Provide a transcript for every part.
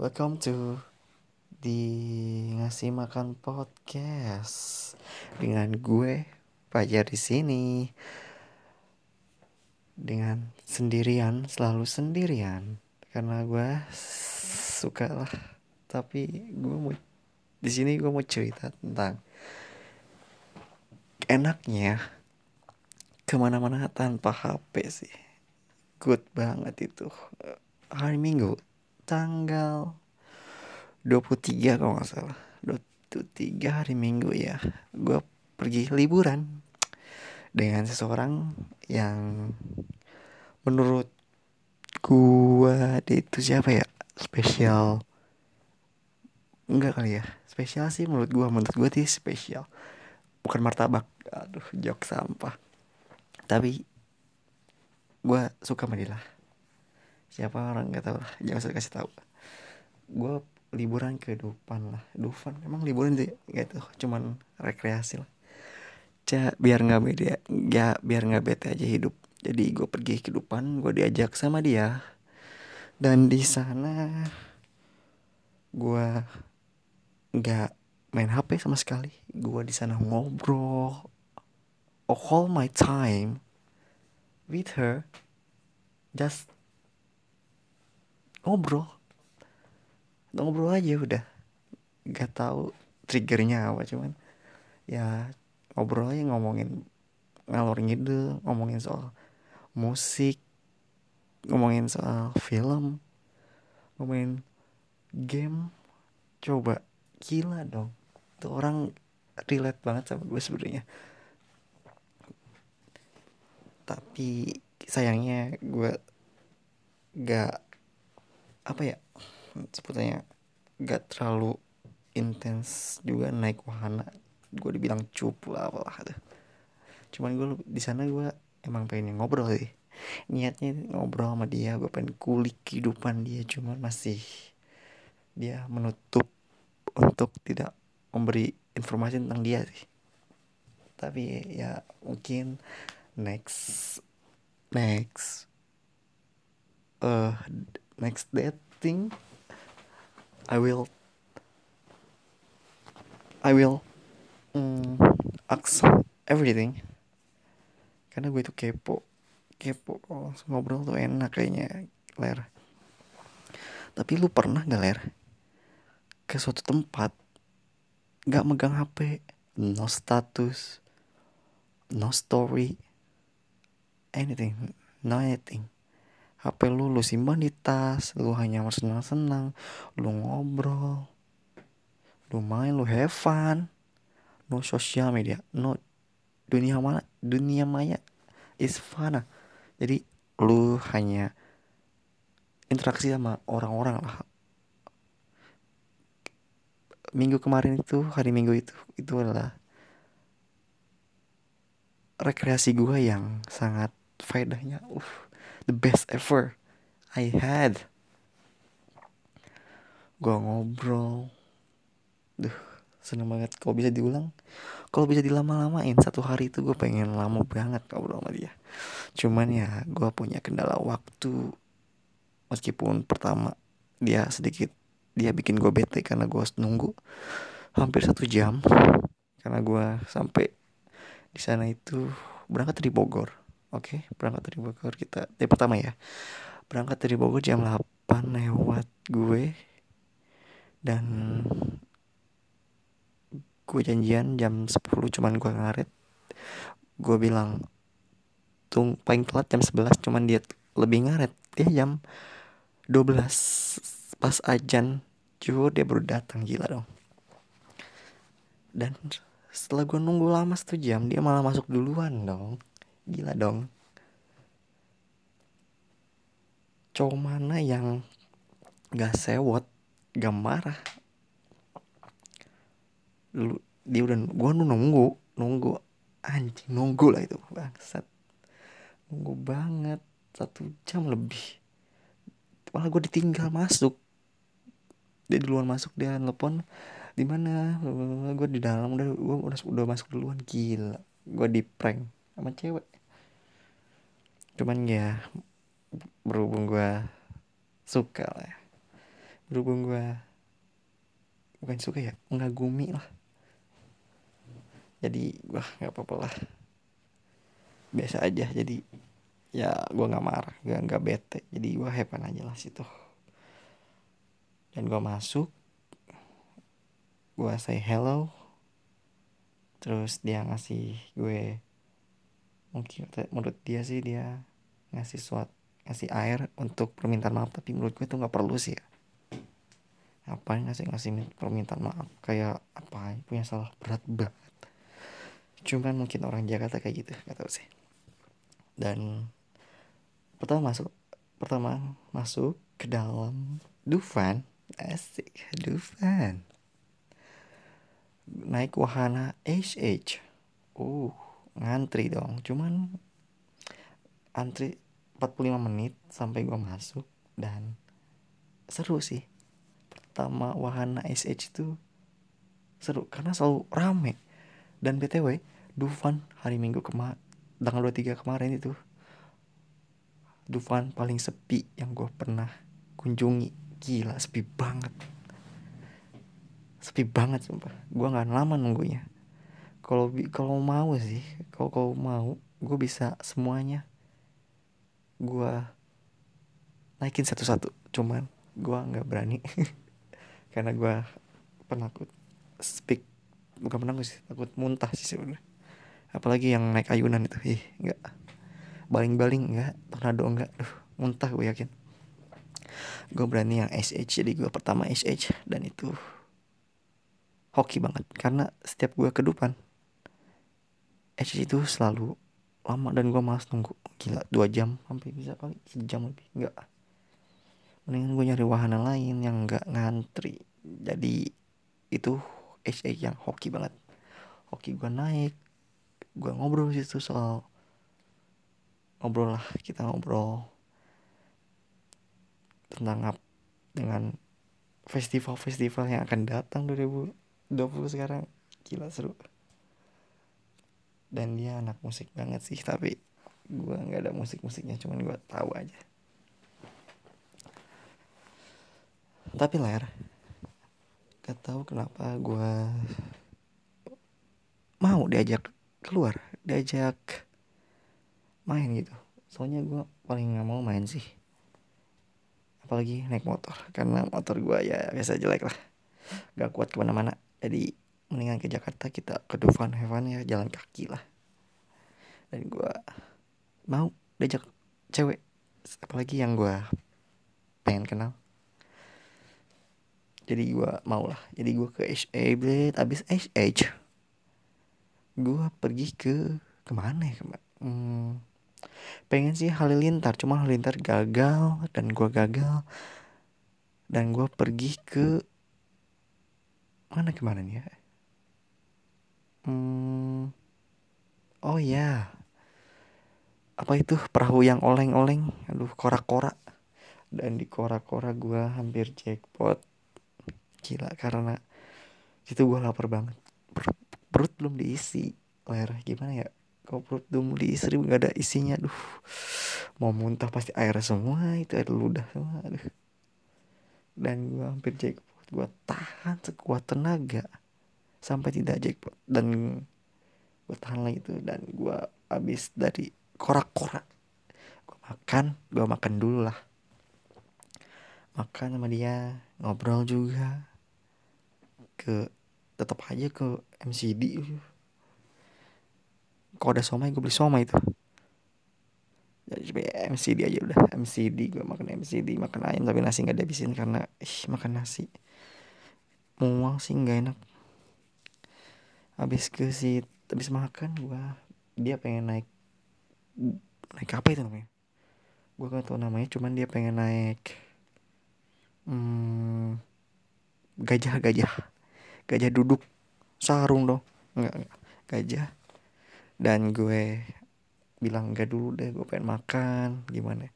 Welcome to di ngasih makan podcast. Dengan gue Fajar di sini. Dengan sendirian selalu sendirian. Karena gue suka lah. Tapi gue mau di sini gue mau cerita tentang enaknya ke mana-mana tanpa HP sih. Good banget itu. Hari Minggu tanggal 23 kalau nggak salah. 23 hari Minggu ya. Gue pergi liburan dengan seseorang yang menurut gua dia itu siapa ya? Spesial. Enggak kali ya? Spesial sih menurut gua. Menurut gua sih spesial. Bukan martabak. Aduh jok sampah. Tapi gua suka sama siapa orang? Nggak tahu. Lah jangan usah kasih tahu. Gue liburan ke Dufan lah. Dufan emang liburan sih? Gitu cuman rekreasi lah. Ca, biar nggak beda ya biar nggak bete aja hidup. Jadi gue pergi ke Dufan gue diajak sama dia. Dan di sana gue nggak main HP sama sekali. Gue di sana ngobrol all my time with her. Just ngobrol. Ngobrol aja udah. Nggak tahu triggernya apa cuman ya ngobrol aja ngomongin ngalor ngidul ngomongin soal musik ngomongin soal film ngomongin game. Coba gila dong. Tuh orang relate banget sama gue sebenarnya. Tapi sayangnya gue gak apa ya sebetulnya gak terlalu intens juga naik wahana. Gue dibilang cupu lah apalah tuh cuman gue di sana gue emang pengen ngobrol sih. Niatnya ngobrol sama dia gue pengen kulik kehidupan dia cuman masih dia menutup untuk tidak memberi informasi tentang dia sih. Tapi ya mungkin next next uh next dating I will I will mm, ask everything. Karena gue itu kepo kepo. Kalau ngobrol tuh enak kayaknya ler. Tapi lu pernah gak ler? Ke suatu tempat gak megang HP no status no story anything no anything HP lu lu simpan di tas lu hanya senang-senang lu ngobrol lu main lu have fun. No social media no dunia mana dunia maya is fun jadi lu hanya interaksi sama orang-orang lah. Minggu kemarin itu hari minggu itu itu adalah rekreasi gue yang sangat faedahnya. Uh the best ever I had. Gue ngobrol. Duh seneng banget kalau bisa diulang. Kalau bisa dilama-lamain satu hari itu gue pengen lama banget ngobrol sama dia. Cuman ya gue punya kendala waktu. Meskipun pertama dia sedikit dia bikin gue bete karena gue harus nunggu hampir satu jam. Karena gue sampai di sana itu berangkat dari Bogor oke berangkat dari Bogor kita dari pertama ya. Berangkat dari Bogor jam 8 lewat gue. Dan gue janjian jam 10 cuman gue ngaret. Gue bilang tung paling telat jam 11 cuman dia lebih ngaret. Dia jam 12 pas ajan cuy dia baru datang gila dong. Dan setelah gue nunggu lama satu jam dia malah masuk duluan dong gila dong. Cowok mana yang gak sewot gak marah? Lu dia udah gua nu nunggu nunggu. Anjing nunggu lah itu bangsat. Nunggu banget satu jam lebih. Malah gue ditinggal masuk. Dia duluan masuk dia nelfon di mana? Gue di dalam udah gue udah udah masuk duluan gila. Gue di prank sama cewek. Cuman ya berhubung gue suka lah ya. Berhubung gue bukan suka ya mengagumi lah. Jadi gue nggak apa-apa lah. Biasa aja jadi ya gue nggak marah gue nggak bete. Jadi gue hepan aja lah situ. Dan gue masuk gue say hello. Terus dia ngasih gue mungkin menurut dia sih dia ngasih suat ngasih air untuk permintaan maaf tapi menurut gue itu nggak perlu sih ya. Apa ngasih ngasih permintaan maaf? Kayak apa punya salah berat banget. Cuman mungkin orang Jakarta kayak gitu nggak tahu sih. Dan pertama masuk pertama masuk ke dalam Dufan. Asik Dufan. Naik wahana HH uh ngantri dong. Cuman antri 45 menit sampai gua masuk dan seru sih. Pertama wahana SH itu seru karena selalu rame. Dan btw Dufan hari Minggu kemarin tanggal 23 kemarin itu Dufan paling sepi yang gue pernah kunjungi. Gila sepi banget. Sepi banget sumpah. Gue nggak lama nunggunya kalau kalau mau sih kalau kau mau gue bisa semuanya. Gue naikin satu-satu cuman gue nggak berani karena gue penakut speak bukan penakut sih takut muntah sih sebenarnya. Apalagi yang naik ayunan itu ih nggak baling-baling nggak tornado nggak Duh, muntah gue yakin. Gue berani yang SH jadi gue pertama SH dan itu hoki banget karena setiap gue ke depan Edge itu selalu lama dan gue malas nunggu. Gila dua jam sampai bisa kali sejam lebih. Enggak. Mendingan gue nyari wahana lain yang enggak ngantri. Jadi itu HA yang hoki banget. Hoki gue naik gue ngobrol situ soal ngobrol lah kita ngobrol tentang apa dengan festival-festival yang akan datang 2000 20 sekarang. Gila seru dan dia anak musik banget sih tapi gue nggak ada musik musiknya cuman gue tahu aja. Tapi ler gak tahu kenapa gue mau diajak keluar diajak main gitu. Soalnya gue paling nggak mau main sih. Apalagi naik motor karena motor gue ya biasa jelek lah. Gak kuat ke mana-mana. Jadi mendingan ke Jakarta kita ke Dufan Heaven ya jalan kaki lah. Dan gue mau diajak cewek apalagi yang gue pengen kenal. Jadi gue mau lah. Jadi gue ke HA Blade. Abis HH gue pergi ke ke mana ya ke mana hmm, pengen sih Halilintar. Cuma Halilintar gagal dan gue gagal. Dan gue pergi ke mana ke mana nih ya hmm, oh ya apa itu? Perahu yang oleng-oleng. Aduh korak-korak. Dan di korak-korak gue hampir jackpot. Gila karena itu gue lapar banget. Perut, perut belum diisi ler. Gimana ya? Kalau perut belum diisi? Nggak ada isinya. Aduh. Mau muntah pasti air semua itu air ludah semua. Aduh. Dan gue hampir jackpot. Gue tahan sekuat tenaga sampai tidak jackpot. Dan gue tahan lagi itu dan gue habis dari korak-korak gue makan gue makan dulu lah. Makan sama dia ngobrol juga. Ke tetap aja ke MCD kalau ada somai gue beli somai itu jadi MCD aja udah MCD gue makan MCD makan ayam tapi nasi nggak dihabisin karena ih makan nasi. Mual sih nggak enak habis ke si habis makan gua dia pengen naik naik apa itu namanya? Gua gak tau namanya cuman dia pengen naik hmm, gajah gajah gajah duduk sarung dong. Nggak, nggak gajah. Dan gue bilang enggak dulu deh gue pengen makan. Gimana?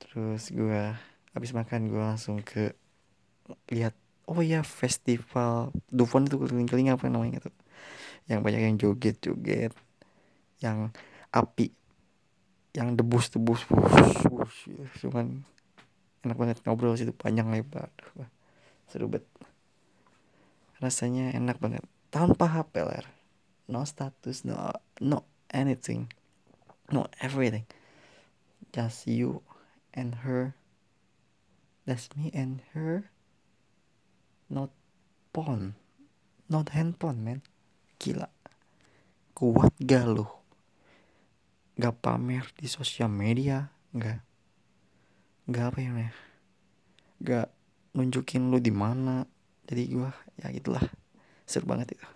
Terus gue habis makan gue langsung ke lihat oh ya festival Dufon itu keliling-keliling apa namanya tuh? Yang banyak yang joget-joget yang api yang debus-debus cuman enak banget ngobrol situ panjang lebar seru banget rasanya enak banget tanpa HP ler no status no no anything no everything. Just you and her. That's me and her not phone not handphone man. Gila. Kuat gak lu? Gak pamer di sosial media? Gak. Gak apa ya namanya gak nunjukin lu di mana. Jadi gua ya gitulah. Seru banget itu.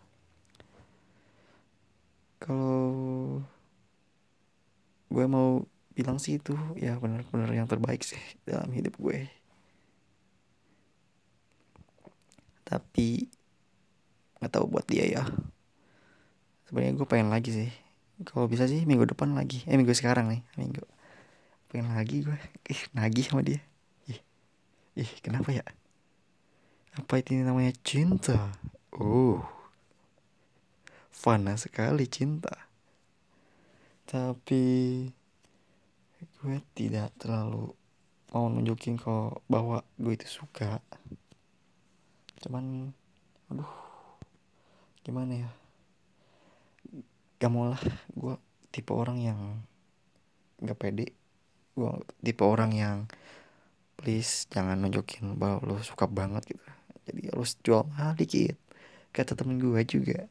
Kalau gue mau bilang sih itu ya benar-benar yang terbaik sih dalam hidup gue tapi nggak tahu buat dia ya. Sebenarnya gue pengen lagi sih. Kalau bisa sih minggu depan lagi. Eh minggu sekarang nih minggu. Pengen lagi gue ih nagih sama dia. Ih ih kenapa ya? Apa itu namanya cinta? Oh fana sekali cinta. Tapi gue tidak terlalu mau nunjukin kok bahwa gue itu suka cuman aduh gimana ya? Gak mau lah gue tipe orang yang gak pede. Gue tipe orang yang please jangan nunjukin bahwa lo suka banget gitu. Jadi harus jual mahal dikit. Kata temen gue juga.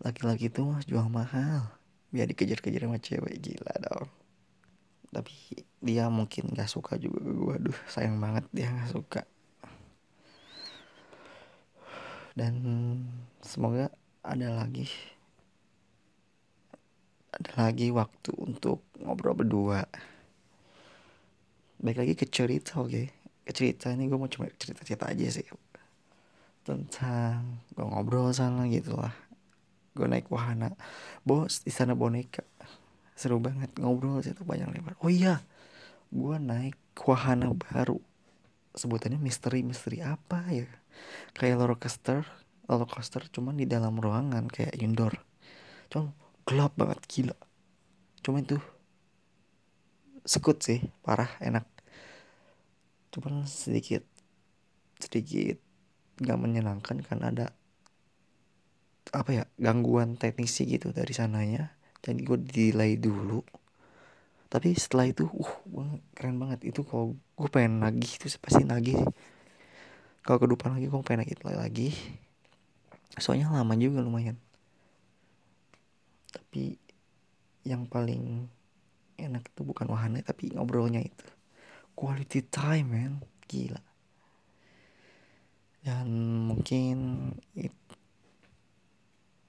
Laki-laki itu mah jual mahal. Biar dikejar-kejar sama cewek gila dong. Tapi dia mungkin gak suka juga gue aduh sayang banget dia gak suka dan semoga ada lagi ada lagi waktu untuk ngobrol berdua. Baik lagi ke cerita oke. Okay? ke cerita ini gue mau cuma cerita-cerita aja sih. Tentang gue ngobrol sana gitu lah. Gue naik wahana. Bos di sana boneka. Seru banget ngobrol situ banyak lebar. Oh iya gue naik wahana baru sebutannya misteri misteri apa ya? Kayak roller coaster roller coaster cuman di dalam ruangan kayak indoor. Cuman gelap banget gila. Cuman itu sekut sih parah enak. Cuman sedikit sedikit nggak menyenangkan karena ada apa ya gangguan teknis sih gitu dari sananya. Jadi gue delay dulu tapi setelah itu uh keren banget. Itu kalau gue pengen nagih itu pasti nagih sih. Kalau ke depan lagi gue pengen nagih lagi. Soalnya lama juga lumayan. Tapi yang paling enak itu bukan wahana tapi ngobrolnya itu. Quality time man gila. Dan mungkin it,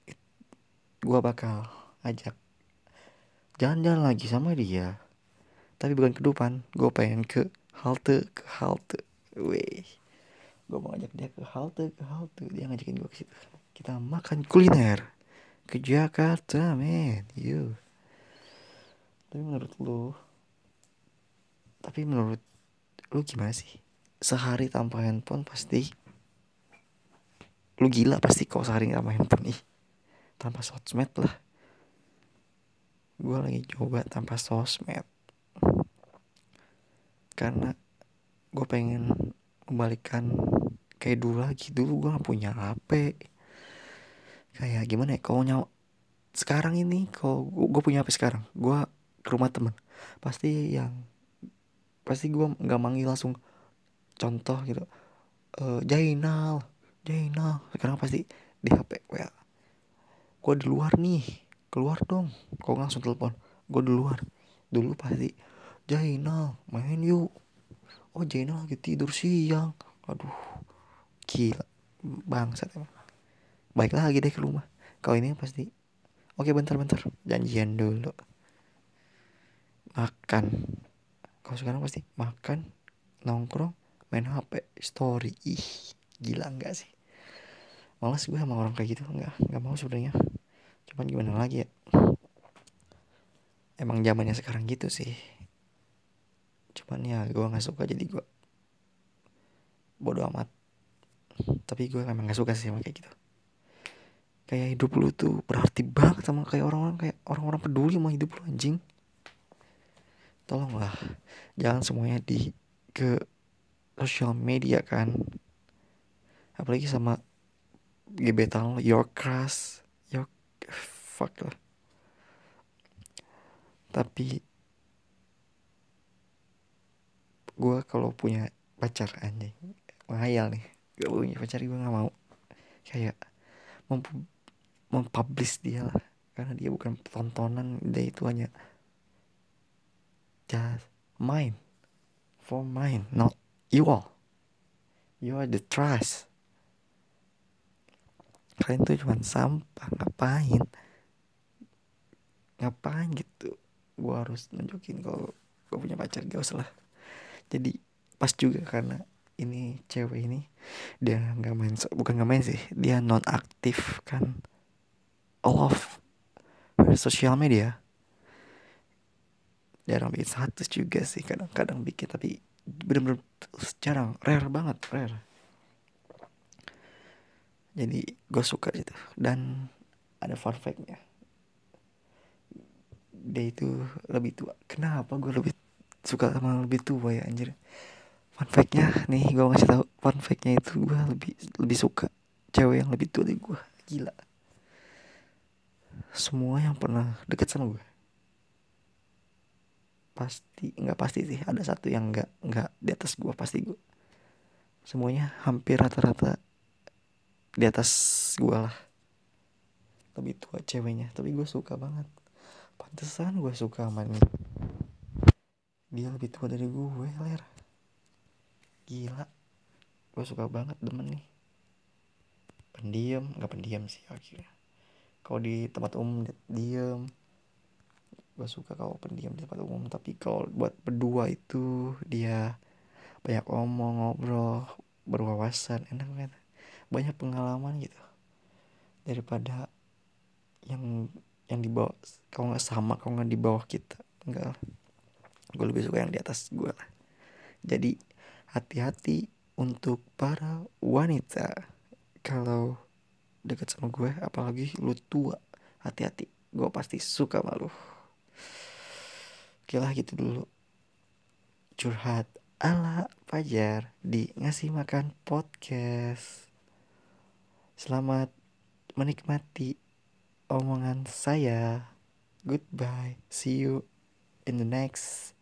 it, gue bakal ajak jalan-jalan lagi sama dia. Tapi bukan ke depan gue pengen ke halte ke halte. Weh gue mau ajak dia ke halte ke halte. Dia ngajakin gue ke situ. Kita makan kuliner. Ke Jakarta men. Yuk tapi menurut lu tapi menurut lu gimana sih? Sehari tanpa handphone pasti lu gila pasti kok sehari tanpa handphone nih. Tanpa sosmed lah gue lagi coba tanpa sosmed. Karena gue pengen kembalikan kayak dulu lagi. Dulu gue gak punya HP kayak gimana ya kalau nyawa sekarang ini kalau gue punya HP sekarang gue ke rumah temen. Pasti yang pasti gue nggak manggil langsung contoh gitu. E, Jainal Jainal. Sekarang pasti di HP well gue di luar nih keluar dong. Kok langsung telepon. Gue di luar. Dulu pasti Jainal main yuk. Oh Jainal lagi tidur siang. Aduh gila. Bangsat emang. Baik lagi deh ke rumah. Kalau ini pasti oke bentar-bentar janjian dulu. Makan. Kalau sekarang pasti makan nongkrong main HP story. Ih gila enggak sih? Malas gue sama orang kayak gitu. Enggak enggak mau sebenarnya cuman gimana lagi ya? Emang zamannya sekarang gitu sih. Cuman ya gue nggak suka jadi gue bodoh amat. Tapi gue emang nggak suka sih sama kayak gitu. Kayak hidup lu tuh berarti banget sama kayak orang-orang kayak orang-orang peduli sama hidup lu anjing. Tolonglah jangan semuanya di ke sosial media kan. Apalagi sama gebetan lo your crush fuck. Lah tapi gue kalau punya pacar anjing menghayal nih. Gak punya pacar gue nggak mau. Kayak mem mempublish dia lah. Karena dia bukan tontonan dia itu hanya just mine. For mine not you all. You are the trust kalian tuh cuma sampah ngapain? Ngapain gitu? Gue harus nunjukin kalau gue punya pacar gak usah lah. Jadi pas juga karena ini cewek ini dia nggak main bukan nggak main sih dia non aktif kan. All of sosial media. Jarang bikin status juga sih kadang-kadang bikin tapi bener-bener jarang rare banget rare jadi gue suka gitu. Dan ada fun factnya. Dia itu lebih tua. Kenapa gue lebih suka sama lebih tua ya anjir? Fun factnya nih gue ngasih tahu. Fun factnya itu gue lebih lebih suka cewek yang lebih tua dari gue gila. Semua yang pernah deket sama gue pasti nggak pasti sih. Ada satu yang nggak nggak di atas gue pasti gue semuanya hampir rata-rata di atas gue lah. Lebih tua ceweknya. Tapi gue suka banget. Pantesan gue suka sama ini. Dia lebih tua dari gue ler. Gila. Gue suka banget demen nih. Pendiam. Nggak pendiam sih akhirnya. Kalau di tempat umum diem. Gue suka kalau pendiam di tempat umum. Tapi kalau buat berdua itu dia banyak omong ngobrol berwawasan. Enak banget banyak pengalaman gitu. Daripada yang yang di bawah kalau nggak sama kalau nggak di bawah kita enggak gue lebih suka yang di atas gue lah. Jadi hati-hati untuk para wanita. Kalau deket sama gue apalagi lu tua hati-hati. Gue pasti suka malu Oke lah gitu dulu. Curhat ala Fajar di Ngasih Makan Podcast Selamat menikmati omongan saya. Goodbye. See you in the next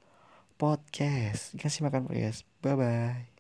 podcast. Kasih makan guys. Bye bye.